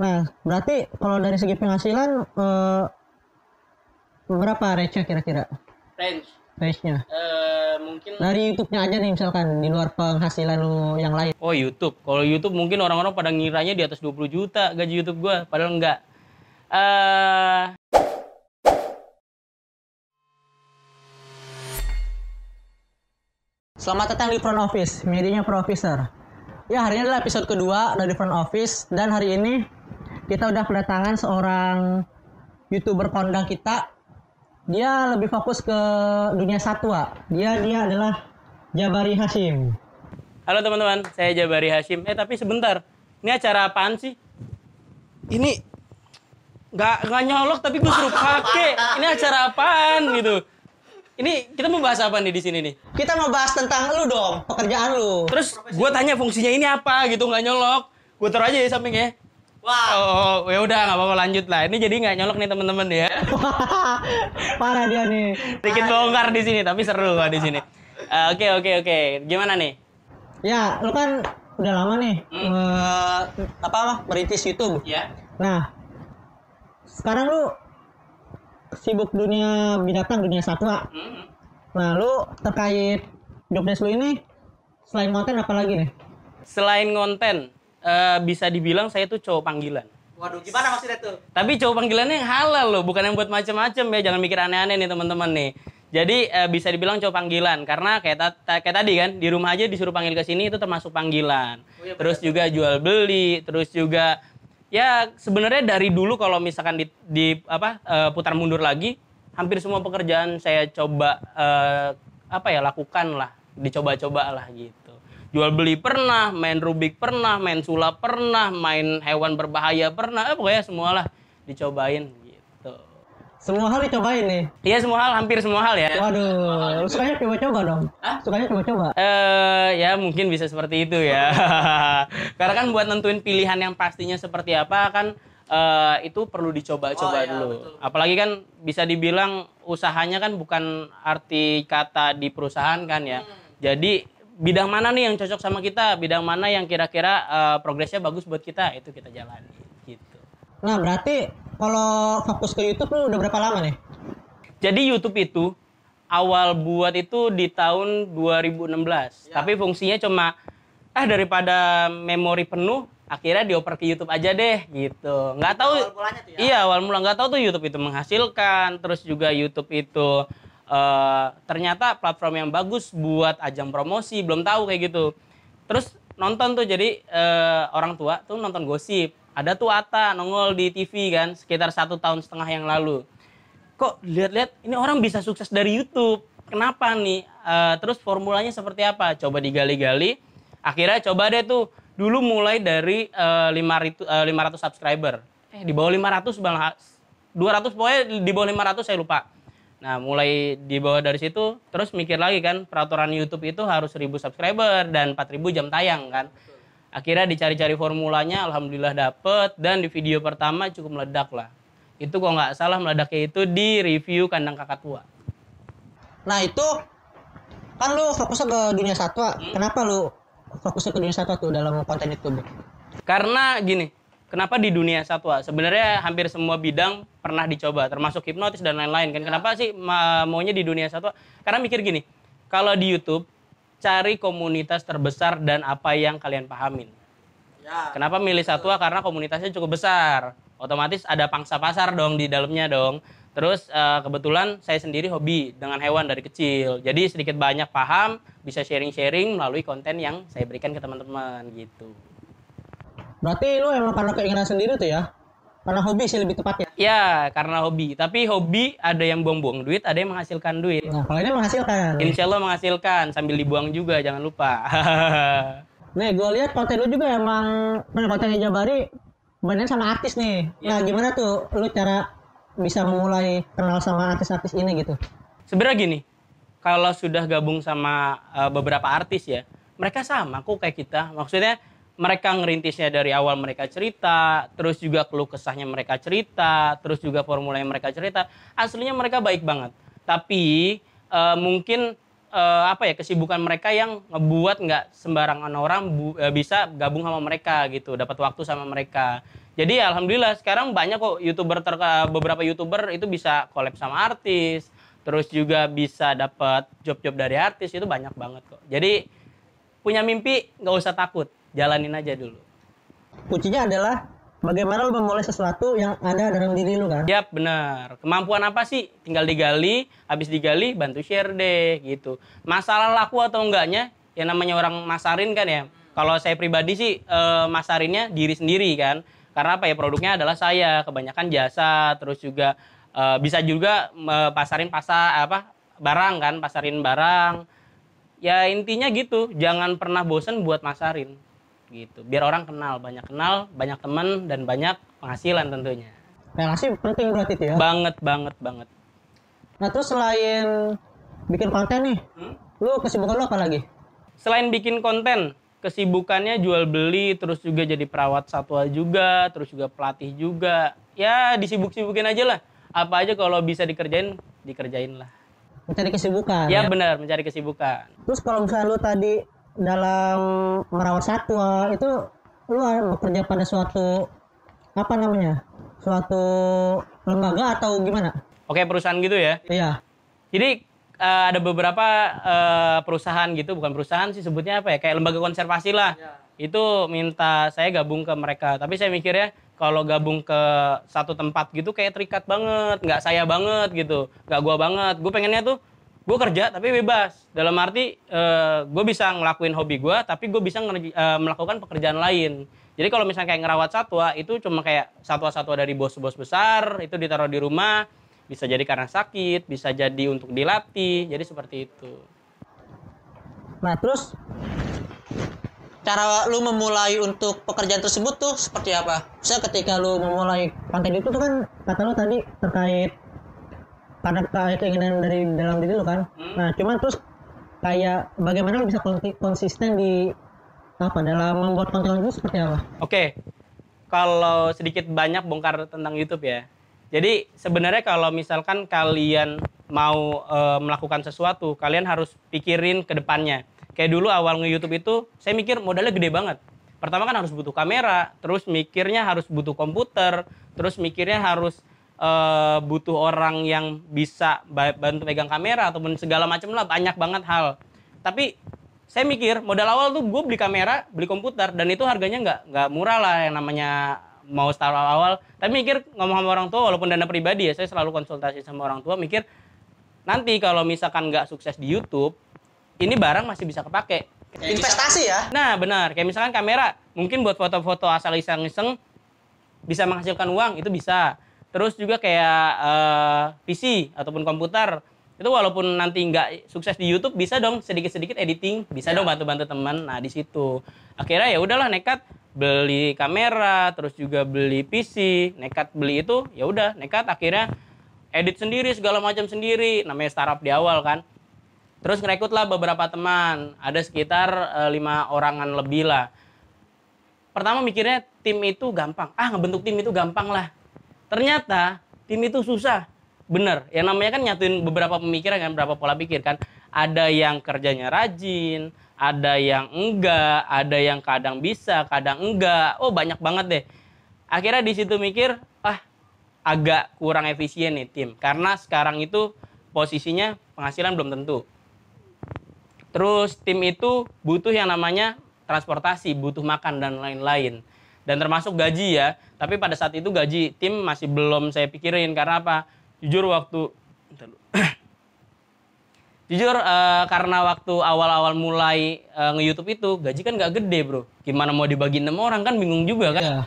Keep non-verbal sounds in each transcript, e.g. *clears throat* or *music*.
Nah, berarti kalau dari segi penghasilan eh, berapa range-nya kira-kira? range Range-nya. eh, mungkin Dari YouTube-nya aja nih misalkan di luar penghasilan lu yang lain. oh YouTube kalau YouTube mungkin orang-orang pada ngiranya di atas 20 juta gaji YouTube gua padahal enggak eh Selamat datang di Front Office, medianya Pro Officer. Ya, hari ini adalah episode kedua dari Front Office dan hari ini kita udah kedatangan seorang YouTuber kondang kita. Dia lebih fokus ke dunia satwa. Dia dia adalah Jabari Hashim. halo teman-teman saya Jabari Hashim eh tapi sebentar ini acara apaan sih ini nggak nggak nyolok tapi gue suruh pakai ini acara apaan gitu ini kita mau bahas apa nih di sini nih Kita mau bahas tentang lu dong, pekerjaan lu. Terus gue tanya fungsinya ini apa gitu nggak nyolok. Gue taruh aja ya samping Wah. Oh, ya udah nggak apa-apa lanjut lah. Ini jadi nggak nyolok nih teman-teman ya. *laughs* Parah dia nih. Sedikit bongkar di sini tapi seru kok di sini. Eh, Oke oke oke. Gimana nih? Ya, lu kan udah lama nih eh, apa merintis YouTube. Ya. Nah, sekarang lu sibuk dunia binatang, dunia satwa. Nah, lu terkait jobdesk lu ini selain konten apa lagi nih? Selain konten, eh, bisa dibilang saya tuh cowok panggilan. Waduh, gimana maksudnya tuh? Tapi cowok panggilannya yang halal loh, bukan yang buat macem-macem ya. Jangan mikir aneh-aneh nih teman-teman nih. Jadi eh, bisa dibilang cowok panggilan karena kayak, ta- ta- kayak tadi kan di rumah aja disuruh panggil ke sini itu termasuk panggilan. iya, terus juga jual beli, terus juga ya sebenarnya dari dulu kalau misalkan di, di apa eh, putar mundur lagi, hampir semua pekerjaan saya coba eh, apa ya lakukan lah, dicoba-coba lah gitu. Jual beli pernah, main rubik pernah, main sulap pernah, main hewan berbahaya pernah, eh, pokoknya semualah dicobain gitu. Semua hal dicobain nih. Iya semua hal, hampir semua hal ya. Waduh, sukanya coba-coba dong. Sukanya coba-coba. Eh ya mungkin bisa seperti itu ya. *laughs* Karena kan buat nentuin pilihan yang pastinya seperti apa kan eh, itu perlu dicoba-coba Oh, iya, dulu. betul. Apalagi kan bisa dibilang usahanya kan bukan arti kata di perusahaan kan ya. Hmm. Jadi bidang mana nih yang cocok sama kita, bidang mana yang kira-kira eh, progresnya bagus buat kita, itu kita jalani gitu. Nah, berarti kalau fokus ke YouTube lu udah berapa lama nih? Jadi YouTube itu awal buat itu di tahun 2016. Tapi fungsinya cuma ah daripada memori penuh akhirnya dioper ke YouTube aja deh gitu. Nggak tahu awal ya? Iya, awal mula nggak tahu tuh YouTube itu menghasilkan, terus juga YouTube itu eh, ternyata platform yang bagus buat ajang promosi, belum tahu kayak gitu. Terus nonton tuh jadi eh, orang tua tuh nonton gosip. Ada tuh Ata nongol di TV kan sekitar satu tahun setengah yang lalu kok lihat-lihat ini orang bisa sukses dari YouTube. Kenapa nih? Eh, terus formulanya seperti apa? Coba digali-gali. Akhirnya coba deh tuh dulu mulai dari eh, 500 eh, 500 subscriber. Eh di bawah 500 bang 200 pokoknya di bawah 500 saya lupa. Nah, mulai di bawah dari situ terus mikir lagi kan peraturan YouTube itu harus 1000 subscriber dan 4000 jam tayang kan. Akhirnya dicari-cari formulanya alhamdulillah dapet dan di video pertama cukup meledak lah. Itu kok nggak salah meledaknya itu di review kandang kakak tua. Nah, itu kan lu fokusnya ke dunia satwa. Kenapa lu fokusnya ke dunia satwa tuh dalam konten YouTube? Karena gini, kenapa di dunia satwa? Sebenarnya hampir semua bidang pernah dicoba, termasuk hipnotis dan lain-lain kan. Kenapa sih ma- maunya di dunia satwa? Karena mikir gini, kalau di YouTube cari komunitas terbesar dan apa yang kalian pahamin. Ya. Kenapa milih satwa? Karena komunitasnya cukup besar. Otomatis ada pangsa pasar dong di dalamnya dong. Terus eh, kebetulan saya sendiri hobi dengan hewan dari kecil. Jadi sedikit banyak paham, bisa sharing-sharing melalui konten yang saya berikan ke teman-teman gitu. Berarti lu emang karena keinginan sendiri tuh ya? Karena hobi sih lebih tepatnya. Ya, karena hobi. Tapi hobi ada yang buang-buang duit, ada yang menghasilkan duit. Nah, kalau ini menghasilkan. Insya Allah menghasilkan sambil dibuang juga, jangan lupa. *laughs* Nih, gue lihat konten lu juga emang kontennya Jabari banyak sama artis nih. Nah, gimana tuh lu cara bisa memulai kenal sama artis-artis ini gitu? Sebenarnya gini, kalau sudah gabung sama uh, beberapa artis ya, mereka sama kok kayak kita. Maksudnya mereka ngerintisnya dari awal mereka cerita, terus juga keluh kesahnya mereka cerita, terus juga formula yang mereka cerita. Aslinya mereka baik banget. Tapi uh, mungkin uh, apa ya kesibukan mereka yang ngebuat nggak sembarangan orang bu- uh, bisa gabung sama mereka gitu, dapat waktu sama mereka. Jadi alhamdulillah sekarang banyak kok youtuber terka, beberapa youtuber itu bisa collab sama artis, terus juga bisa dapat job-job dari artis itu banyak banget kok. Jadi punya mimpi nggak usah takut, jalanin aja dulu. Kuncinya adalah bagaimana lu memulai sesuatu yang ada dalam diri lu kan. Yap, benar. Kemampuan apa sih? Tinggal digali, habis digali bantu share deh gitu. Masalah laku atau enggaknya, yang namanya orang masarin kan ya. Kalau saya pribadi sih eh, masarinnya diri sendiri kan. Karena apa ya produknya adalah saya, kebanyakan jasa, terus juga eh, bisa juga eh, pasarin pasar apa barang kan, pasarin barang. Ya intinya gitu, jangan pernah bosen buat masarin gitu. Biar orang kenal, banyak kenal, banyak teman dan banyak penghasilan tentunya. Relasi penting berarti itu ya. Banget, banget, banget. Nah terus selain bikin konten nih, lu kesibukan lu apa lagi? Selain bikin konten, kesibukannya jual beli, terus juga jadi perawat satwa juga, terus juga pelatih juga. Ya disibuk-sibukin aja lah. Apa aja kalau bisa dikerjain, dikerjain lah. Mencari kesibukan. Ya benar, mencari kesibukan. Terus kalau misalnya lu tadi dalam merawat satwa itu lu bekerja pada suatu apa namanya? Suatu lembaga atau gimana? Oke, perusahaan gitu ya. Iya. Jadi eh, ada beberapa eh, perusahaan gitu, bukan perusahaan sih sebutnya apa ya, kayak lembaga konservasi lah. Itu minta saya gabung ke mereka. Tapi saya mikirnya kalau gabung ke satu tempat gitu kayak terikat banget, nggak saya banget gitu, nggak gua banget. Gue pengennya tuh gue kerja tapi bebas. Dalam arti gue bisa ngelakuin hobi gue, tapi gue bisa eh, melakukan pekerjaan lain. Jadi kalau misalnya kayak ngerawat satwa itu cuma kayak satwa-satwa dari bos-bos besar itu ditaruh di rumah, bisa jadi karena sakit, bisa jadi untuk dilatih, jadi seperti itu. Nah terus cara lu memulai untuk pekerjaan tersebut tuh seperti apa? Misalnya ketika lu memulai konten itu tuh kan kata lu tadi terkait karena kayak keinginan dari dalam diri lu kan. Nah cuman terus kayak bagaimana lu bisa konsi- konsisten di apa dalam membuat konten itu seperti apa? Oke, kalau sedikit banyak bongkar tentang YouTube ya. Jadi sebenarnya kalau misalkan kalian mau eh, melakukan sesuatu, kalian harus pikirin ke depannya. Kayak dulu awal nge-YouTube itu, saya mikir modalnya gede banget. Pertama kan harus butuh kamera, terus mikirnya harus butuh komputer, terus mikirnya harus eh, butuh orang yang bisa ba- bantu pegang kamera ataupun segala macam lah banyak banget hal. Tapi saya mikir modal awal tuh gue beli kamera, beli komputer dan itu harganya nggak nggak murah lah yang namanya mau start awal awal. Tapi mikir ngomong sama orang tua walaupun dana pribadi ya saya selalu konsultasi sama orang tua mikir nanti kalau misalkan nggak sukses di YouTube ini barang masih bisa kepake. Investasi ya? Nah benar kayak misalkan kamera mungkin buat foto-foto asal iseng-iseng bisa menghasilkan uang itu bisa. Terus juga kayak eh, PC ataupun komputer itu walaupun nanti nggak sukses di YouTube bisa dong sedikit-sedikit editing bisa dong bantu-bantu teman. Nah di situ. Akhirnya ya udahlah nekat beli kamera terus juga beli PC nekat beli itu ya udah nekat akhirnya edit sendiri segala macam sendiri. Namanya startup di awal kan. Terus ngerekrut lah beberapa teman. Ada sekitar eh, lima orangan lebih lah. Pertama mikirnya tim itu gampang. Ah ngebentuk tim itu gampang lah ternyata tim itu susah. Bener yang namanya kan nyatuin beberapa pemikiran kan beberapa pola pikir kan. Ada yang kerjanya rajin ada yang enggak ada yang kadang bisa kadang enggak. Oh banyak banget deh. Akhirnya di situ mikir ah agak kurang efisien nih tim. Karena sekarang itu posisinya penghasilan belum tentu. Terus tim itu butuh yang namanya transportasi, butuh makan dan lain-lain. Dan termasuk gaji ya. Tapi pada saat itu gaji tim masih belum saya pikirin karena apa? Jujur waktu. *clears throat* Jujur eh, karena waktu awal-awal mulai eh, nge-YouTube itu gaji kan nggak gede, Bro. Gimana mau dibagi enam orang kan bingung juga kan? Iya.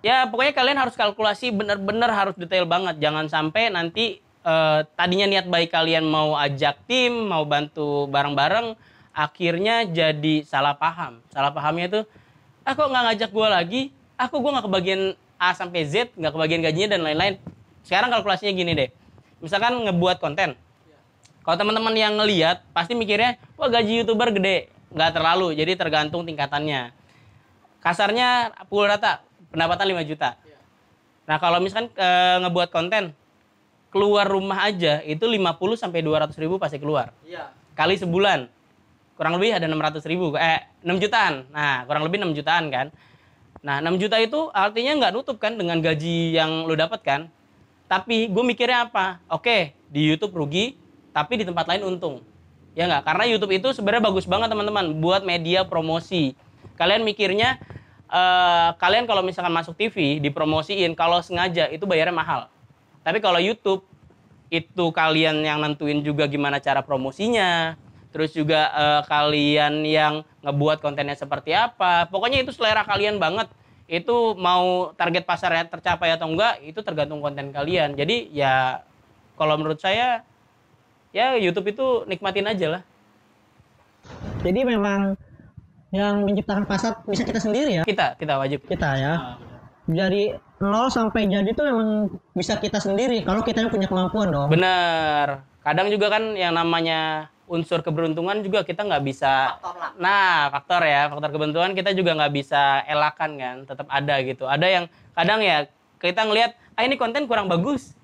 Ya pokoknya kalian harus kalkulasi bener-bener harus detail banget. Jangan sampai nanti eh, tadinya niat baik kalian mau ajak tim, mau bantu bareng-bareng, akhirnya jadi salah paham. Salah pahamnya itu, kok nggak ngajak gue lagi? Aku gue nggak kebagian A sampai Z, nggak kebagian gajinya dan lain-lain. Sekarang kalkulasinya gini deh. Misalkan ngebuat konten. Kalau teman-teman yang ngeliat, pasti mikirnya, wah gaji youtuber gede. Nggak terlalu, jadi tergantung tingkatannya kasarnya pukul rata pendapatan 5 juta. Nah, kalau misalkan eh, ngebuat konten keluar rumah aja itu 50 sampai 200 ribu pasti keluar. Iya. Kali sebulan kurang lebih ada 600 ribu, eh 6 jutaan. Nah, kurang lebih 6 jutaan kan. Nah 6 juta itu artinya nggak nutup kan dengan gaji yang lu dapat kan. Tapi gue mikirnya apa? Oke di YouTube rugi, tapi di tempat lain untung. Ya nggak? Karena YouTube itu sebenarnya bagus banget teman-teman buat media promosi. Kalian mikirnya eh, kalian kalau misalkan masuk TV dipromosiin, kalau sengaja itu bayarnya mahal. Tapi kalau YouTube itu kalian yang nentuin juga gimana cara promosinya, terus juga eh, kalian yang ngebuat kontennya seperti apa. Pokoknya itu selera kalian banget. Itu mau target pasarnya tercapai atau enggak itu tergantung konten kalian. Jadi ya kalau menurut saya ya YouTube itu nikmatin aja lah. Jadi memang yang menciptakan pasar bisa kita sendiri ya. Kita kita wajib. Kita ya. Dari nol sampai jadi itu memang bisa kita sendiri kalau kita punya kemampuan dong. Bener. Kadang juga kan yang namanya unsur keberuntungan juga kita nggak bisa. Faktor lah. Nah, faktor ya, faktor keberuntungan kita juga nggak bisa elakan kan, tetap ada gitu. Ada yang kadang ya kita ngelihat, ah ini konten kurang bagus.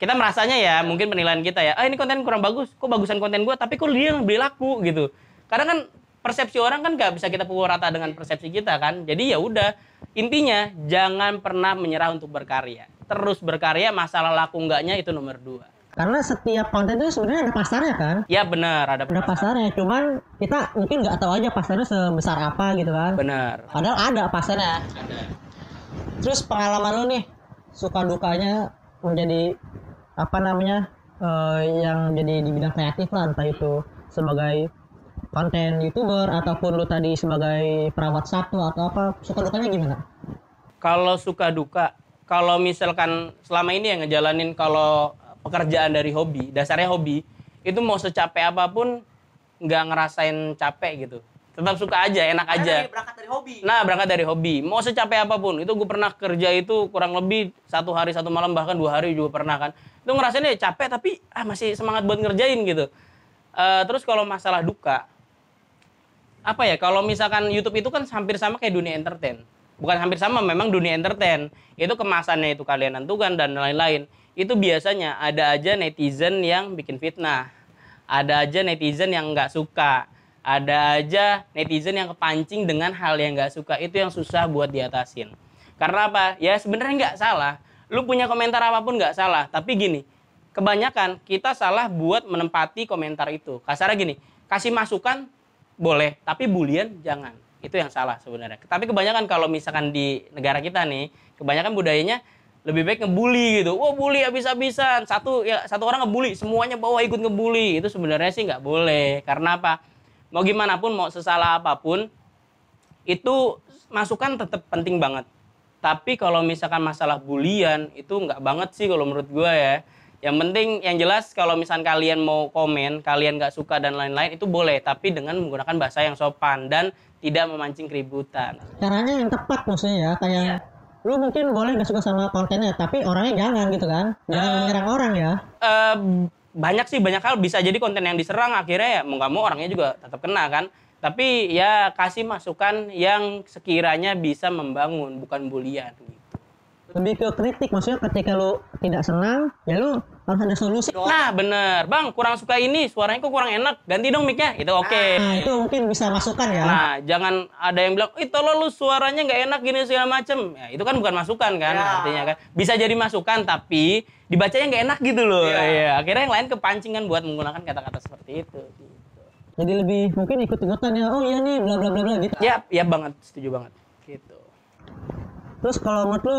Kita merasanya ya, mungkin penilaian kita ya, ah ini konten kurang bagus, kok bagusan konten gua, tapi kok dia yang beli laku gitu. Karena kan persepsi orang kan nggak bisa kita pukul rata dengan persepsi kita kan. Jadi ya udah, intinya jangan pernah menyerah untuk berkarya. Terus berkarya, masalah laku enggaknya itu nomor dua. Karena setiap konten itu sebenarnya ada pasarnya kan. Ya benar, ada Ada pasarnya, cuman kita mungkin nggak tahu aja pasarnya sebesar apa gitu kan. Benar. Padahal ada pasarnya. Terus pengalaman lu nih suka dukanya menjadi apa namanya eh, yang jadi di bidang kreatif lah entah itu sebagai konten youtuber ataupun lu tadi sebagai perawat satu atau apa suka dukanya gimana? Kalau suka duka, kalau misalkan selama ini yang ngejalanin kalau pekerjaan dari hobi, dasarnya hobi, itu mau secapek apa pun nggak ngerasain capek gitu. Tetap suka aja, enak Karena aja. dari berangkat dari hobi. Nah, berangkat dari hobi. Mau secapek apa pun, itu gue pernah kerja itu kurang lebih satu hari satu malam bahkan dua hari juga pernah kan. Itu ngerasainnya capek tapi ah masih semangat buat ngerjain gitu. Eh, terus kalau masalah duka, apa ya? Kalau misalkan YouTube itu kan hampir sama kayak dunia entertain. Bukan hampir sama, memang dunia entertain. Itu kemasannya itu kalian tentukan dan lain-lain. Itu biasanya ada aja netizen yang bikin fitnah. Ada aja netizen yang nggak suka. Ada aja netizen yang kepancing dengan hal yang nggak suka. Itu yang susah buat diatasin. Karena apa? Ya sebenarnya nggak salah. Lu punya komentar apa pun nggak salah. Tapi gini kebanyakan kita salah buat menempati komentar itu. Kasarnya gini kasih masukan boleh tapi bulian jangan. Itu yang salah sebenarnya. Tapi kebanyakan kalau misalkan di negara kita nih kebanyakan budayanya lebih baik ngebully gitu. Wah bully habis-habisan. Satu ya satu orang ngebully, semuanya bawa ikut ngebully. Itu sebenarnya sih nggak boleh. Karena apa? Mau gimana pun, mau sesalah apa pun, itu masukan tetap penting banget. Tapi kalau misalkan masalah bulian itu nggak banget sih kalau menurut gue ya. Yang penting yang jelas kalau misalkan kalian mau komen, kalian nggak suka dan lain-lain itu boleh, tapi dengan menggunakan bahasa yang sopan dan tidak memancing keributan. Caranya yang tepat maksudnya ya kayak lu mungkin boleh nggak suka sama kontennya tapi orangnya jangan gitu kan? Jangan menyerang orang ya. Eh, banyak sih banyak hal. Bisa jadi konten yang diserang akhirnya ya mau nggak mau orangnya juga tetap kena kan. Tapi ya kasih masukan yang sekiranya bisa membangun bukan bulian gitu. Lebih ke kritik maksudnya ketika lu tidak senang ya lu harus ada solusi nah bener bang kurang suka ini suaranya kok kurang enak ganti dong mic-nya itu oke nah itu mungkin bisa masukan ya Nah, jangan ada yang bilang, "Ih, tolong lu suaranya nggak enak gini segala macem." Ya, itu kan bukan masukan kan, Ya. artinya kan. Bisa jadi masukan tapi dibacanya nggak enak gitu loh. Iya. Iya, akhirnya yang lain kepancing kan buat menggunakan kata-kata seperti itu. gitu. jadi lebih mungkin ikut-ikutan ya oh iya nih bla bla bla bla gitu Ya, ya banget, setuju banget. Gitu. terus kalau menurut lu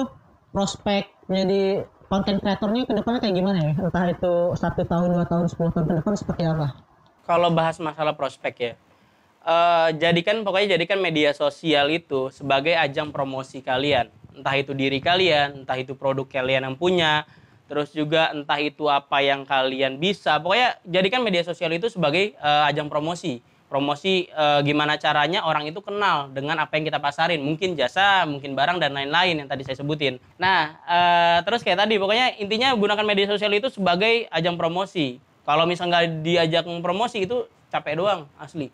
prospek jadi konten kreatornya ke depannya kayak gimana ya entah itu satu tahun dua tahun sepuluh tahun ke depan seperti apa Kalau bahas masalah prospek ya, eh, jadikan pokoknya jadikan media sosial itu sebagai ajang promosi kalian. Entah itu diri kalian, entah itu produk kalian yang punya, terus juga entah itu apa yang kalian bisa. Pokoknya jadikan media sosial itu sebagai eh, ajang promosi. Promosi eh, gimana caranya orang itu kenal dengan apa yang kita pasarin. Mungkin jasa, mungkin barang dan lain-lain yang tadi saya sebutin. Nah, eh, terus kayak tadi pokoknya intinya gunakan media sosial itu sebagai ajang promosi. Kalau misalnya nggak diajak promosi itu capek doang asli.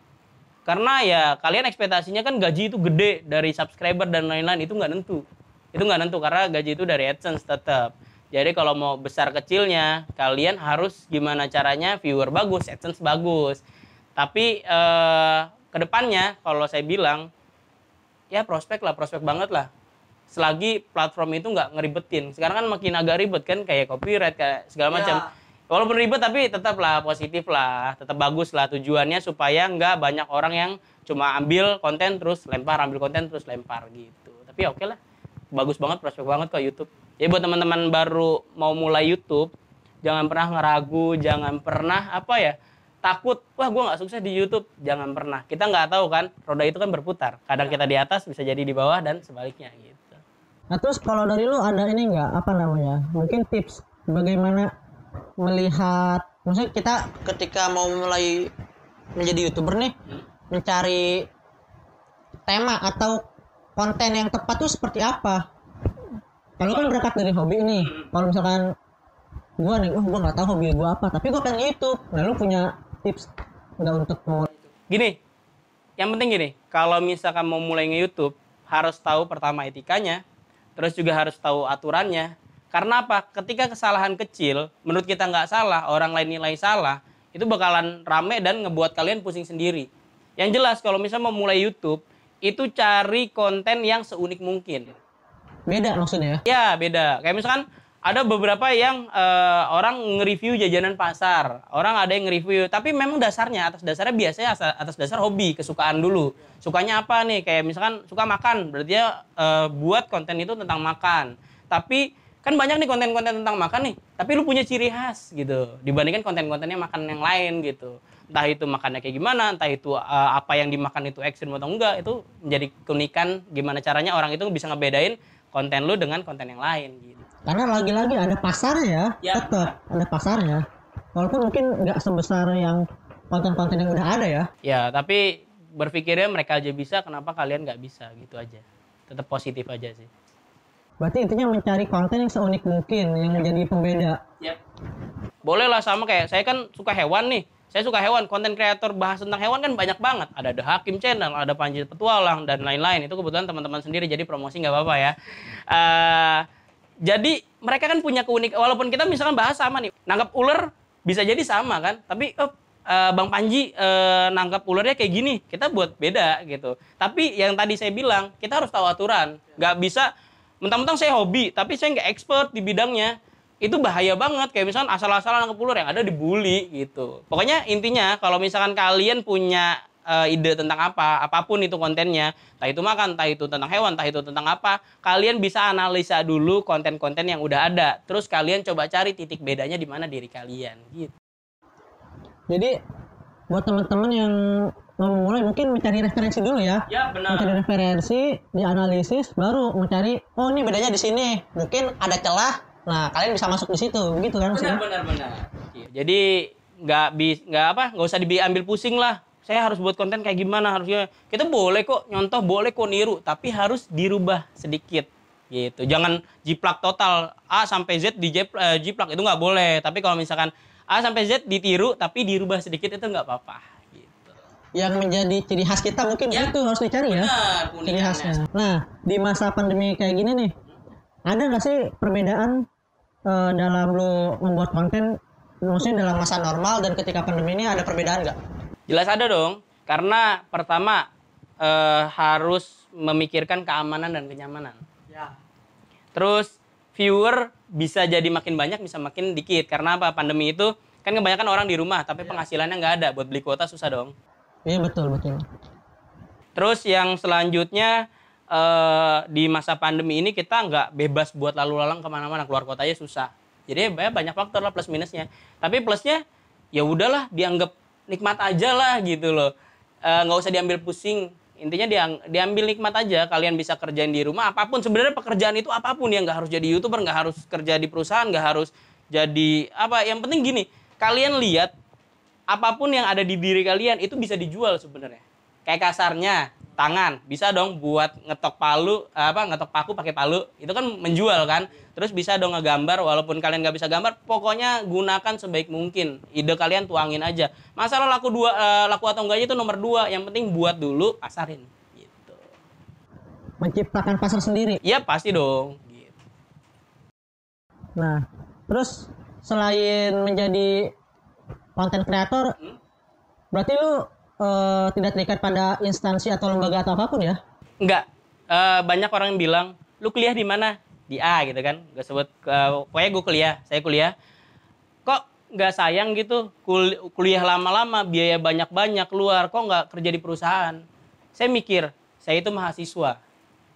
Karena ya kalian ekspektasinya kan gaji itu gede dari subscriber dan lain-lain itu nggak nentu. Itu nggak nentu karena gaji itu dari AdSense tetap. Jadi kalau mau besar kecilnya kalian harus gimana caranya viewer bagus, AdSense bagus. Tapi eh, ke depannya kalau saya bilang ya prospek lah prospek banget lah. Selagi platform itu nggak ngeribetin. Sekarang kan makin agak ribet kan kayak copyright kayak segala Ya. macam walaupun ribet tapi tetap lah positif lah. Tetap bagus lah tujuannya supaya nggak banyak orang yang cuma ambil konten terus lempar ambil konten terus lempar gitu. Tapi ya oke lah. Bagus banget prospek banget kok YouTube. Ya buat teman-teman baru mau mulai YouTube jangan pernah ngeragu jangan pernah apa ya takut wah gue nggak sukses di YouTube. Jangan pernah. Kita nggak tahu kan roda itu kan berputar. Kadang kita di atas bisa jadi di bawah dan sebaliknya gitu. Nah terus kalau dari lu ada ini nggak? Apa namanya? Mungkin tips bagaimana melihat, maksudnya kita ketika mau mulai menjadi youtuber nih, mencari tema atau konten yang tepat tuh seperti apa? Kalau kan berangkat dari hobi nih, kalau misalkan gua nih, oh gua nggak tahu hobi gua apa, tapi gua pengen YouTube. Nah lu punya tips nggak untuk mau gini yang penting gini kalau misalkan mau mulai nge-youtube harus tahu pertama etikanya terus juga harus tahu aturannya karena apa ketika kesalahan kecil menurut kita nggak salah orang lain nilai salah itu bakalan rame dan ngebuat kalian pusing sendiri yang jelas kalau misalnya mau mulai YouTube itu cari konten yang seunik mungkin beda maksudnya ya? Ya beda. Kayak misalkan ada beberapa yang eh, orang nge-review jajanan pasar, orang ada yang nge-review, tapi memang dasarnya atas dasarnya biasanya asa- atas dasar hobi, kesukaan dulu. Sukanya apa nih? Kayak misalkan suka makan, berarti dia eh, buat konten itu tentang makan. Tapi kan banyak nih konten-konten tentang makan nih, tapi lu punya ciri khas gitu. Dibandingkan konten-kontennya makan yang lain gitu. Entah itu makannya kayak gimana, entah itu eh, apa yang dimakan itu ekstrim atau enggak, itu menjadi keunikan gimana caranya orang itu bisa ngebedain konten lu dengan konten yang lain gitu. Karena lagi-lagi ada pasarnya ya, Ya. tetap ada pasarnya. Walaupun mungkin nggak sebesar yang konten-konten yang udah ada ya. Ya, tapi berpikirnya mereka aja bisa, kenapa kalian nggak bisa gitu aja. Tetap positif aja sih. Berarti intinya mencari konten yang seunik mungkin yang menjadi pembeda. Boleh lah sama kayak saya kan suka hewan nih. Saya suka hewan, konten kreator bahas tentang hewan kan banyak banget. Ada The Hakim Channel, ada Panji Petualang dan lain-lain. Itu kebetulan teman-teman sendiri jadi promosi nggak apa-apa ya. Eh, jadi mereka kan punya keunik walaupun kita misalkan bahas sama nih, nangkap ular bisa jadi sama kan. Tapi oh, eh, Bang Panji eh, nangkap ularnya kayak gini, kita buat beda gitu. Tapi yang tadi saya bilang, kita harus tahu aturan. Nggak bisa mentang-mentang saya hobi, tapi saya nggak expert di bidangnya itu bahaya banget kayak misalkan asal-asalan nangkep ular yang ada dibully gitu pokoknya intinya kalau misalkan kalian punya eh, ide tentang apa apa pun itu kontennya entah itu makan entah itu tentang hewan entah itu tentang apa kalian bisa analisa dulu konten-konten yang udah ada terus kalian coba cari titik bedanya di mana diri kalian gitu Jadi buat teman-teman yang mau mulai mungkin mencari referensi dulu ya. ya Mencari referensi, dianalisis, baru mencari oh ini bedanya di sini. Mungkin ada celah. Nah, kalian bisa masuk di situ, begitu kan maksudnya? benar benar jadi nggak bis nggak apa nggak usah diambil pusing lah saya harus buat konten kayak gimana harusnya kita boleh kok nyontoh boleh kok niru tapi harus dirubah sedikit gitu jangan jiplak total A sampai Z di eh, jiplak itu nggak boleh tapi kalau misalkan A sampai Z ditiru tapi dirubah sedikit itu nggak apa-apa gitu Yang menjadi ciri khas kita mungkin Ya. itu harus dicari ya. Benar, Ciri khasnya. Nah, di masa pandemi kayak gini nih, ada nggak sih perbedaan eh, dalam lu membuat konten maksudnya dalam masa normal dan ketika pandemi ini ada perbedaan nggak? Jelas ada dong, karena pertama eh, harus memikirkan keamanan dan kenyamanan. Ya. Terus viewer bisa jadi makin banyak, bisa makin dikit. Karena apa? Pandemi itu kan kebanyakan orang di rumah, tapi penghasilannya nggak ada. Buat beli kuota susah dong. Iya betul betul. Terus yang selanjutnya eh, di masa pandemi ini kita nggak bebas buat lalu lalang ke mana-mana, keluar kotanya susah. Jadi ya banyak faktor lah plus minusnya. Tapi plusnya ya udahlah dianggap nikmat aja lah gitu loh. Eh, nggak usah diambil pusing. Intinya diang- diambil nikmat aja. Kalian bisa kerjain di rumah apa pun. Sebenarnya pekerjaan itu apa pun ya nggak harus jadi youtuber, nggak harus kerja di perusahaan, nggak harus jadi apa. Yang penting gini, kalian lihat apa pun yang ada di diri kalian itu bisa dijual sebenarnya. Kayak kasarnya tangan bisa dong buat ngetok palu apa ngetok paku pakai palu itu kan menjual kan terus bisa dong ngegambar walaupun kalian nggak bisa gambar pokoknya gunakan sebaik mungkin. Ide kalian tuangin aja. Masalah laku dua eh, laku atau enggaknya itu nomor dua. Yang penting buat dulu pasarin. Gitu. Menciptakan pasar sendiri. iya pasti dong. Gitu. Nah, terus selain menjadi konten kreator, berarti lu eh, tidak terikat pada instansi atau lembaga atau apa pun ya? Enggak, eh, banyak orang yang bilang lu kuliah di mana di A gitu kan gue sebut eh, pokoknya gue kuliah saya kuliah. Kok nggak sayang gitu kul- kuliah lama-lama biaya banyak-banyak keluar kok nggak kerja di perusahaan? Saya mikir saya itu mahasiswa.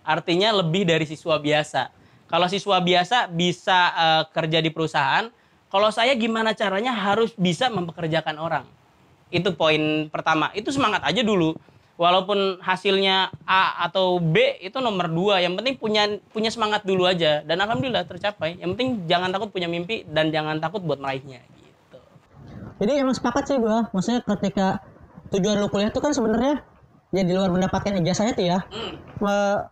Artinya lebih dari siswa biasa. Kalau siswa biasa bisa eh, kerja di perusahaan kalau saya gimana caranya harus bisa mempekerjakan orang? Itu poin pertama. Itu semangat aja dulu walaupun hasilnya A atau B itu nomor dua yang penting punya punya semangat dulu aja dan alhamdulillah tercapai yang penting jangan takut punya mimpi dan jangan takut buat meraihnya gitu Jadi emang sepakat sih gua. Maksudnya ketika tujuan lu kuliah tuh kan sebenarnya ya di luar mendapatkan ijazahnya tuh ya. Me-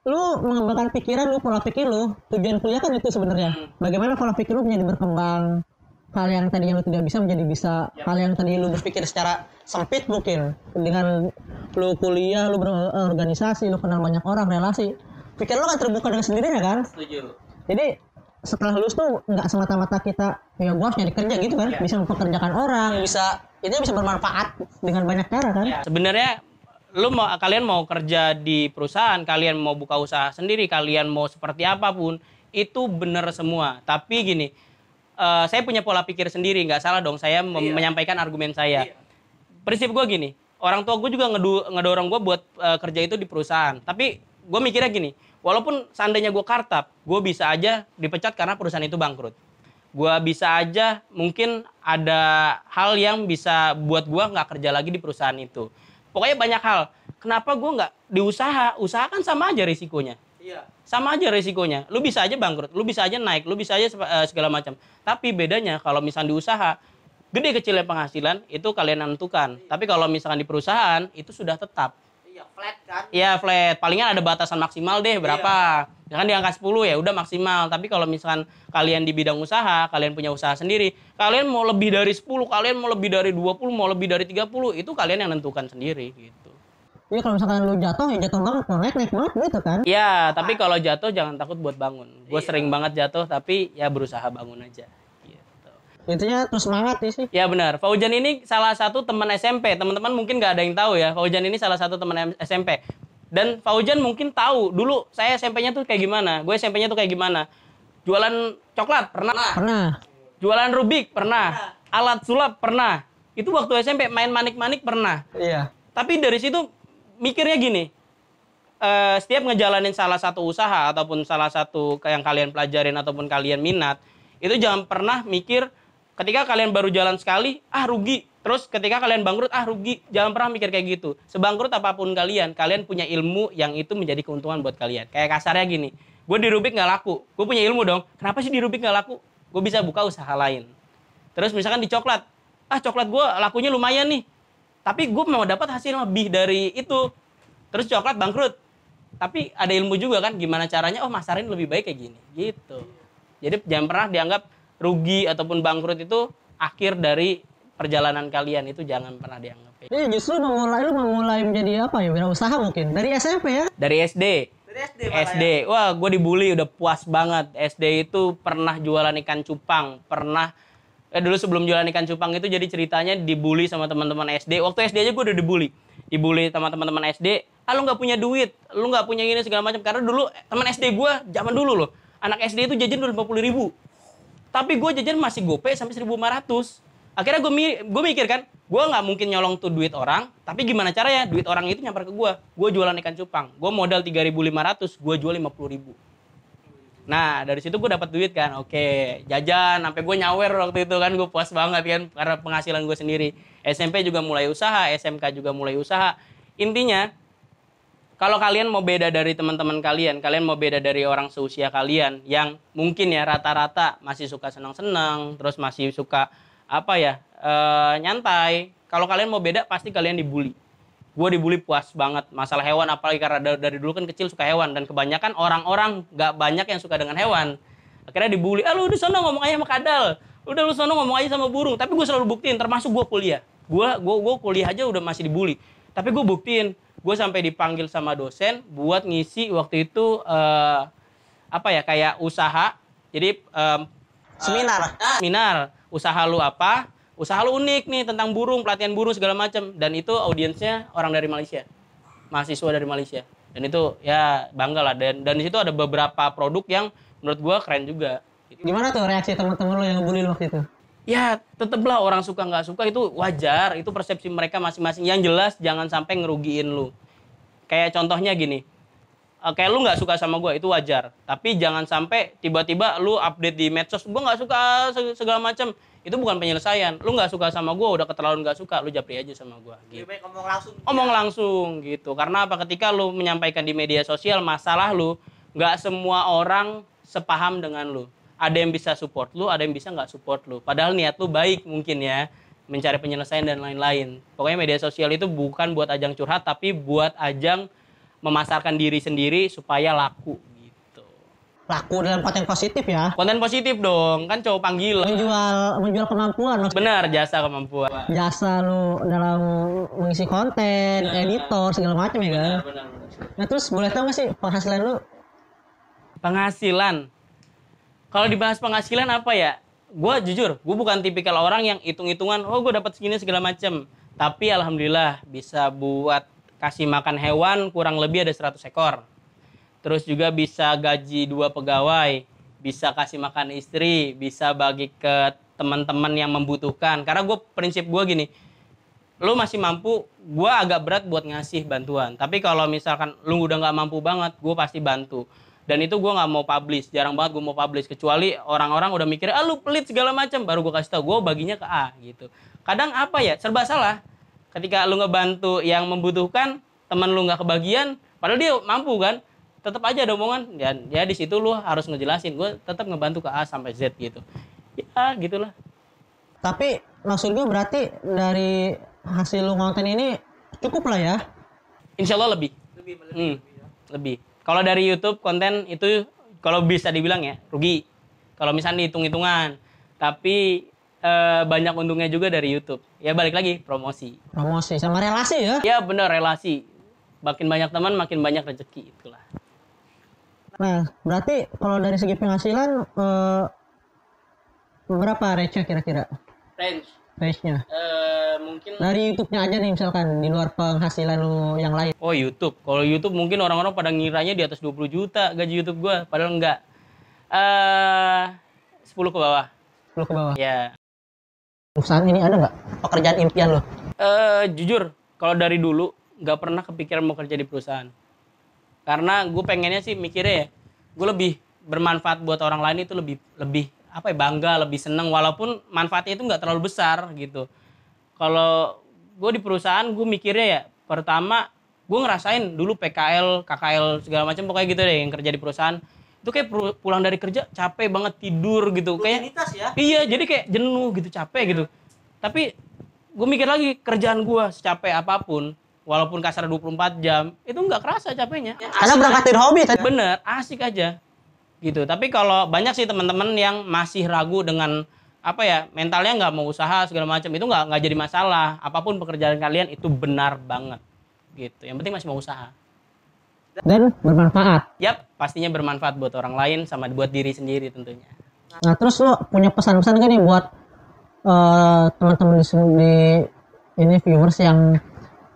lu mengembangkan pikiran lu, pola pikir lu. Tujuan kuliah kan itu sebenarnya. Bagaimana pola pikir lu menjadi berkembang. Hal yang tadinya lu tidak bisa menjadi bisa. Hal yang tadi lu berpikir secara sempit mungkin. Dengan lu kuliah, lu berorganisasi, lu kenal banyak orang, relasi. Pikir lu kan terbuka dengan sendirinya kan. setuju. Jadi setelah lulus tuh nggak semata-mata kita ya gua harus nyari kerja gitu kan? Bisa mempekerjakan orang bisa itu bisa bermanfaat dengan banyak cara kan? Sebenarnya lu mau kalian mau kerja di perusahaan kalian mau buka usaha sendiri kalian mau seperti apa pun itu bener semua. Tapi gini eh, saya punya pola pikir sendiri nggak salah dong saya mem- menyampaikan argumen saya. Prinsip gue gini orang tua gue juga ngedu- ngedorong gue buat eh, kerja itu di perusahaan tapi gue mikirnya gini walaupun seandainya gue kartap gue bisa aja dipecat karena perusahaan itu bangkrut gue bisa aja mungkin ada hal yang bisa buat gue nggak kerja lagi di perusahaan itu pokoknya banyak hal kenapa gue nggak di usaha kan sama aja risikonya Iya. sama aja resikonya. Lu bisa aja bangkrut, lu bisa aja naik, lu bisa aja eh, segala macam. Tapi bedanya kalau misalnya di usaha, gede kecilnya penghasilan itu kalian nentukan. Tapi kalau misalkan di perusahaan itu sudah tetap. Iya, flat kan? Iya flat, palingan ada batasan maksimal deh berapa. Misalkan di angka 10 ya udah maksimal. Tapi kalau misalkan kalian di bidang usaha, kalian punya usaha sendiri, kalian mau lebih dari 10, kalian mau lebih dari 20, mau lebih dari 30, itu kalian yang nentukan sendiri gitu. Jadi kalau misalkan lu jatuh ya jatuh banget, mau naik naik banget gitu kan. Iya, tapi kalau jatuh jangan takut buat bangun. Gue sering banget jatuh, tapi ya berusaha bangun aja. Intinya terus semangat ya sih. Ya benar, Faujan ini salah satu teman SMP. Teman-teman mungkin nggak ada yang tahu ya, Faujan ini salah satu teman SMP. Dan Faujan mungkin tahu dulu saya SMP-nya tuh kayak gimana, gue SMP-nya tuh kayak gimana. Jualan coklat pernah, Pernah. jualan rubik pernah, alat sulap pernah. Itu waktu SMP main manik-manik pernah. Iya. Tapi dari situ mikirnya gini, eh, setiap ngejalanin salah satu usaha ataupun salah satu yang kalian pelajarin ataupun kalian minat, itu jangan pernah mikir ketika kalian baru jalan sekali, ah rugi. Terus ketika kalian bangkrut, ah rugi. Jangan pernah mikir kayak gitu. Sebangkrut apa pun kalian, kalian punya ilmu yang itu menjadi keuntungan buat kalian. Kayak kasarnya gini, gue di Rubik nggak laku, gue punya ilmu dong. Kenapa sih di Rubik nggak laku? Gue bisa buka usaha lain. Terus misalkan di coklat, ah coklat gue lakunya lumayan nih, tapi gue mau dapat hasil lebih dari itu terus coklat bangkrut tapi ada ilmu juga kan gimana caranya oh masarin lebih baik kayak gini gitu jadi jangan pernah dianggap rugi ataupun bangkrut itu akhir dari perjalanan kalian. Itu jangan pernah dianggap kayak gitu. Jadi justru memulai lu memulai menjadi apa ya? Wirausaha mungkin. Dari SMP ya. dari SD Dari SD SD wah gue dibully udah puas banget. SD itu pernah jualan ikan cupang. Pernah eh dulu sebelum jualan ikan cupang itu jadi ceritanya dibully sama teman-teman SD waktu SD aja gue udah dibully. Dibully sama teman-teman SD ah lu nggak punya duit. Lu nggak punya ini segala macam. Karena dulu teman SD gue zaman dulu loh anak SD itu jajan udah lima puluh ribu tapi gue jajan masih gope sampai 1500 akhirnya gue gue mikir kan gue nggak mungkin nyolong tuh duit orang tapi gimana caranya? Duit orang itu nyamper ke gue gue jualan ikan cupang. Gue modal 3500 gue jual 50000 nah dari situ gue dapat duit kan. Oke jajan sampai gue nyawer waktu itu kan. Gue puas banget kan karena penghasilan gue sendiri. SMP juga mulai usaha SMK juga mulai usaha. Intinya kalau kalian mau beda dari teman-teman kalian, kalian mau beda dari orang seusia kalian yang mungkin ya rata-rata masih suka senang-senang, terus masih suka apa ya eh, nyantai. Kalau kalian mau beda, pasti kalian dibully. Gue dibully puas banget. Masalah hewan apalagi karena da- dari dulu kan kecil suka hewan dan kebanyakan orang-orang nggak banyak yang suka dengan hewan. Akhirnya dibully. Ah lu di sana ngomong aja sama kadal. Udah lu sana ngomong aja sama burung. Tapi gue selalu buktiin, termasuk gue kuliah. Gue gue kuliah aja udah masih dibully. Tapi gue buktiin, gue sampai dipanggil sama dosen buat ngisi waktu itu eh, apa ya kayak usaha. Jadi em, Seminar. seminar. Usaha lu apa? Usaha lu unik nih tentang burung pelatihan burung segala macam dan itu audiensnya orang dari Malaysia. Mahasiswa dari Malaysia. Dan itu ya bangga lah. Dan dan di situ ada beberapa produk yang menurut gua keren juga. Gimana tuh reaksi teman-teman lo yang bully lo waktu itu? Ya tetaplah orang suka nggak suka itu wajar. Itu persepsi mereka masing-masing. Yang jelas jangan sampai ngerugiin lu. Kayak contohnya gini eh, kayak lu nggak suka sama gue itu wajar. Tapi jangan sampai tiba-tiba lu update di medsos gue nggak suka se- segala macam itu bukan penyelesaian. Lu nggak suka sama gue udah keterlaluan nggak suka lu japri aja sama gue gitu. Lebih baik ngomong langsung. omong langsung gitu. Karena apa? Ketika lu menyampaikan di media sosial masalah lu nggak semua orang sepaham dengan lu ada yang bisa support lu ada yang bisa nggak support lu padahal niat lu baik mungkin ya mencari penyelesaian dan lain-lain pokoknya media sosial itu bukan buat ajang curhat tapi buat ajang memasarkan diri sendiri supaya laku gitu Laku dalam konten positif ya. konten positif dong kan cowok panggilan Menjual menjual kemampuan lo. benar jasa kemampuan Jasa lo dalam mengisi konten, editor segala macam ya kan. Nah terus boleh tahu nggak sih penghasilan lu? penghasilan kalau dibahas penghasilan apa ya? Gue jujur gue bukan tipikal orang yang hitung-hitungan oh gue dapat segini segala macem. Tapi alhamdulillah bisa buat kasih makan hewan kurang lebih ada 100 ekor. Terus juga bisa gaji dua pegawai bisa kasih makan istri bisa bagi ke teman-teman yang membutuhkan. Karena gue prinsip gue gini lu masih mampu gue agak berat buat ngasih bantuan. Tapi kalau misalkan lu udah nggak mampu banget gue pasti bantu dan itu gue nggak mau publish jarang banget gue mau publish kecuali orang-orang udah mikir ah lu pelit segala macam baru gue kasih tau gue baginya ke A gitu kadang apa ya serba salah ketika lu ngebantu yang membutuhkan teman lu nggak kebagian padahal dia mampu kan tetap aja ada omongan dan ya di situ lu harus ngejelasin gue tetap ngebantu ke A sampai Z gitu ya gitulah Tapi maksud gue berarti dari hasil lu konten ini cukup lah ya. insya Allah lebih Lebih lebih. Hmm, lebih. Kalau dari YouTube konten itu kalau bisa dibilang ya rugi. Kalau misalnya hitung-hitungan. Tapi eh, banyak untungnya juga dari YouTube. Ya balik lagi promosi. Promosi sama relasi ya. Ya bener relasi. Makin banyak teman makin banyak rezeki itulah. Nah, berarti kalau dari segi penghasilan eh, berapa range kira-kira? Range Range-nya. eh, mungkin Dari YouTube-nya aja nih misalkan di luar penghasilan lu yang lain. Oh YouTube. Kalau YouTube mungkin orang-orang pada ngiranya di atas 20 juta gaji YouTube gua, padahal enggak. Eh 10 ke bawah. Lu ke bawah. Ya. Perusahaan ini ada nggak pekerjaan impian lu? Eh jujur, kalau dari dulu nggak pernah kepikiran mau kerja di perusahaan. Karena gue pengennya sih mikirnya ya, gue lebih bermanfaat buat orang lain itu lebih lebih apa ya bangga, lebih seneng walaupun manfaatnya itu nggak terlalu besar gitu. Kalau gue di perusahaan gue mikirnya ya pertama gue ngerasain dulu PKL, KKL segala macam pokoknya gitu deh yang kerja di perusahaan itu kayak pu- pulang dari kerja capek banget tidur gitu kayak ya. Iya, jadi kayak jenuh gitu, capek gitu. Tapi gue mikir lagi kerjaan gue secapek apa pun, walaupun kasar 24 jam, itu nggak kerasa capeknya. Karena berangkat dari hobi tadi. Bener, asik aja. Gitu. Tapi kalau banyak sih teman-teman yang masih ragu dengan apa ya mentalnya nggak mau usaha segala macam itu nggak nggak jadi masalah apa pun pekerjaan kalian itu benar banget gitu yang penting masih mau usaha Dan bermanfaat. yap pastinya bermanfaat buat orang lain sama buat diri sendiri tentunya Nah, terus lu punya pesan-pesan kan nih buat eh, teman-teman di, sini- di ini viewers yang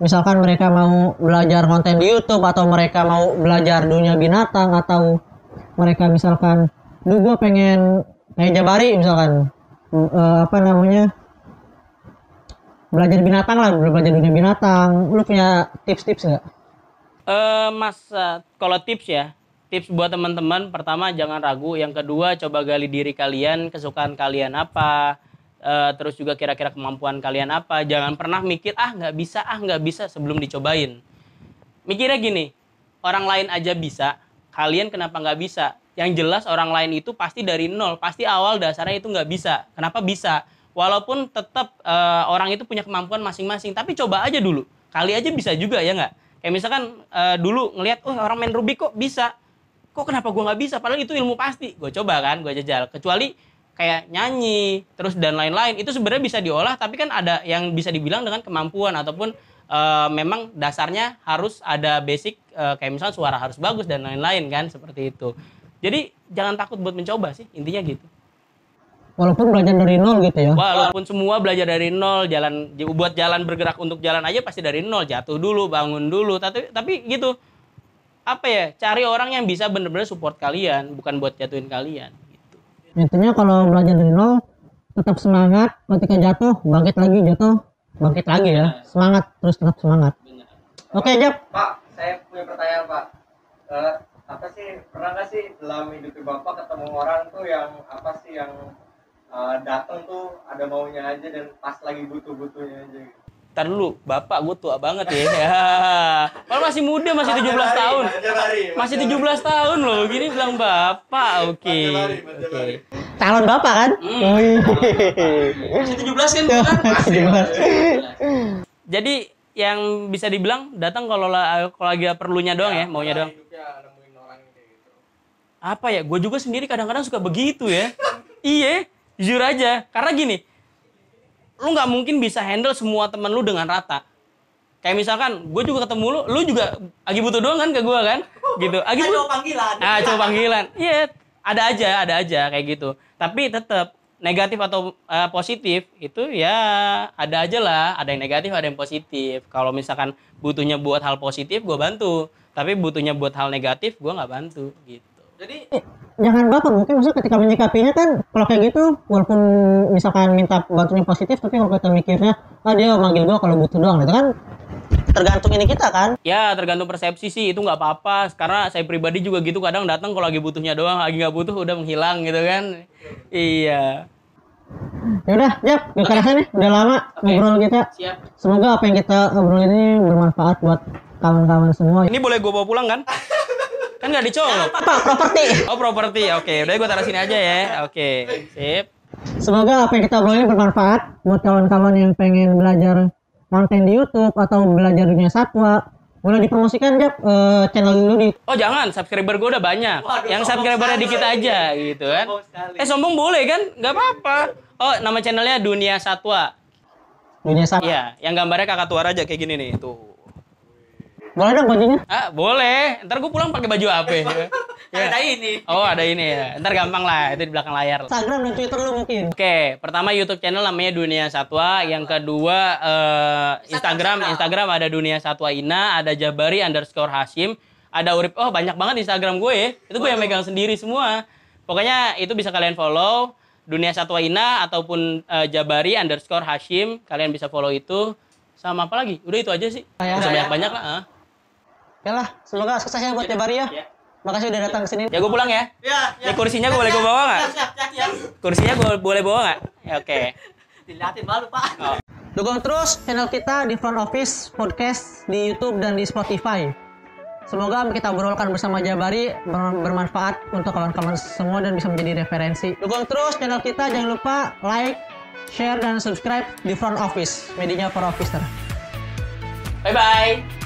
misalkan mereka mau belajar konten di YouTube atau mereka mau belajar dunia binatang atau mereka misalkan lu gue pengen kayak Jabari misalkan. Eh, apa namanya? Belajar binatang lah belajar dunia binatang. Lu punya tips-tips nggak? Eh mas, eh, kalau tips ya, tips buat teman-teman, pertama jangan ragu, yang kedua coba gali diri kalian, kesukaan kalian apa, eh, terus juga kira-kira kemampuan kalian apa, jangan pernah mikir ah nggak bisa, ah nggak bisa sebelum dicobain. Mikirnya gini, orang lain aja bisa, kalian kenapa nggak bisa? Yang jelas orang lain itu pasti dari nol, pasti awal dasarnya itu nggak bisa. Kenapa bisa? Walaupun tetap eh, orang itu punya kemampuan masing-masing, tapi coba aja dulu. Kali aja bisa juga ya nggak? Kayak misalkan eh, dulu ngelihat, oh orang main Rubik kok bisa. Kok kenapa gua nggak bisa? Padahal itu ilmu pasti. Gue coba kan, gue jajal. Kecuali kayak nyanyi, terus dan lain-lain. Itu sebenarnya bisa diolah, tapi kan ada yang bisa dibilang dengan kemampuan ataupun eh, memang dasarnya harus ada basic eh, kayak misalnya suara harus bagus dan lain-lain kan seperti itu. Jadi jangan takut buat mencoba sih intinya gitu. walaupun belajar dari nol gitu ya Walaupun semua belajar dari nol, jalan buat jalan bergerak untuk jalan aja pasti dari nol, jatuh dulu, bangun dulu. Tapi tapi gitu. apa ya cari orang yang bisa bener-bener support kalian bukan buat jatuhin kalian gitu Intinya kalau belajar dari nol tetap semangat ketika jatuh bangkit lagi jatuh bangkit lagi ya semangat terus tetap semangat oke Jap Pak, saya punya pertanyaan Pak. Eh, apa sih pernah nggak sih dalam hidup Bapak ketemu orang tuh yang apa sih yang eh, datang tuh ada maunya aja dan pas lagi butuh-butuhnya aja gitu. Ntar dulu, bapak gue tua banget ya. *laughs* ya. Kalau masih muda, masih 17 tahun. Masih 17 tahun loh, gini bilang bapak. Oke. Oke. Calon bapak kan Hmm. Wih. Masih 17 kan bukan? *laughs* Masih 17. Jadi yang bisa dibilang datang kalau la- kalau lagi perlunya doang ya, maunya doang. Gitu. Apa ya? Gue juga sendiri kadang-kadang suka begitu ya. iya, jujur aja. Karena gini, lu nggak mungkin bisa handle semua temen lu dengan rata. Kayak misalkan, gue juga ketemu lu, lu juga lagi butuh doang kan ke gue kan? Gitu. Lagi Kan butuh. panggilan. Ah, coba panggilan. Iya, ada aja, ada aja kayak gitu. Tapi tetap negatif atau eh, positif itu ya ada aja lah. Ada yang negatif, ada yang positif. Kalau misalkan butuhnya buat hal positif, gue bantu. Tapi butuhnya buat hal negatif, gue nggak bantu gitu. Jadi jangan baper mungkin maksudnya ketika menyikapinya kan kalau kayak gitu walaupun misalkan minta bantunya positif tapi kalau kita mikirnya ah dia manggil gua kalau butuh doang itu kan tergantung ini kita kan Ya tergantung persepsi sih itu nggak apa-apa. Karena saya pribadi juga gitu kadang datang kalau lagi butuhnya doang, lagi nggak butuh udah menghilang gitu kan. Iya. ya udah Jap gak kerasa nih udah lama ngobrol kita Siap. semoga apa yang kita obrolin ini bermanfaat buat kawan-kawan semua Ini boleh gue bawa pulang kan? kan nggak dicolok. Pak properti Oh properti, oke. Udah gue taruh sini aja ya. Oke, sip. Semoga apa yang kita obrolin bermanfaat buat kawan-kawan yang pengen belajar konten di YouTube atau belajar dunia satwa. Boleh dipromosikan Jap eh, channel dulu di Oh jangan, subscriber gue udah banyak. Waduh, yang subscribernya dikit aja gitu kan. Sombong. Eh sombong boleh kan? Nggak apa-apa. Oh nama channelnya Dunia Satwa. dunia satwa. Iya, yang gambarnya kakak tua raja kayak gini nih tuh. Boleh dong bajunya? Ah boleh. Ntar gue pulang pakai baju apa? *laughs* ya? ada ini. Oh ada ini ya. Ntar gampang lah, itu di belakang layar. Instagram dan Twitter lu mungkin. Oke, pertama YouTube channel namanya Dunia Satwa, yang kedua eh, Instagram, Instagram ada Dunia Satwa Ina, ada Jabari underscore Hashim, ada Urip, oh banyak banget Instagram gue ya, itu gue yang megang sendiri semua. Pokoknya itu bisa kalian follow, Dunia Satwa Ina ataupun eh, Jabari underscore Hashim, kalian bisa follow itu. Sama apa lagi? Udah itu aja sih. Ya, Bisa ya. banyak-banyak lah. Oke lah, semoga sukses ya buat Jabari ya. Ya. Makasih udah datang ke sini. Ya gue pulang ya. Ya, Ini kursinya gue boleh gue bawa nggak? Siap, siap, siap, siap. Kursinya gue boleh bawa nggak? Ya, Oke. Dilihatin malu, Pak. Oh. Dukung terus channel kita di Front Office Podcast di YouTube dan di Spotify. Semoga kita obrolkan bersama Jabari ber- bermanfaat untuk kawan-kawan semua dan bisa menjadi referensi. Dukung terus channel kita, jangan lupa like, share, dan subscribe di Front Office, medianya for officer. Bye bye.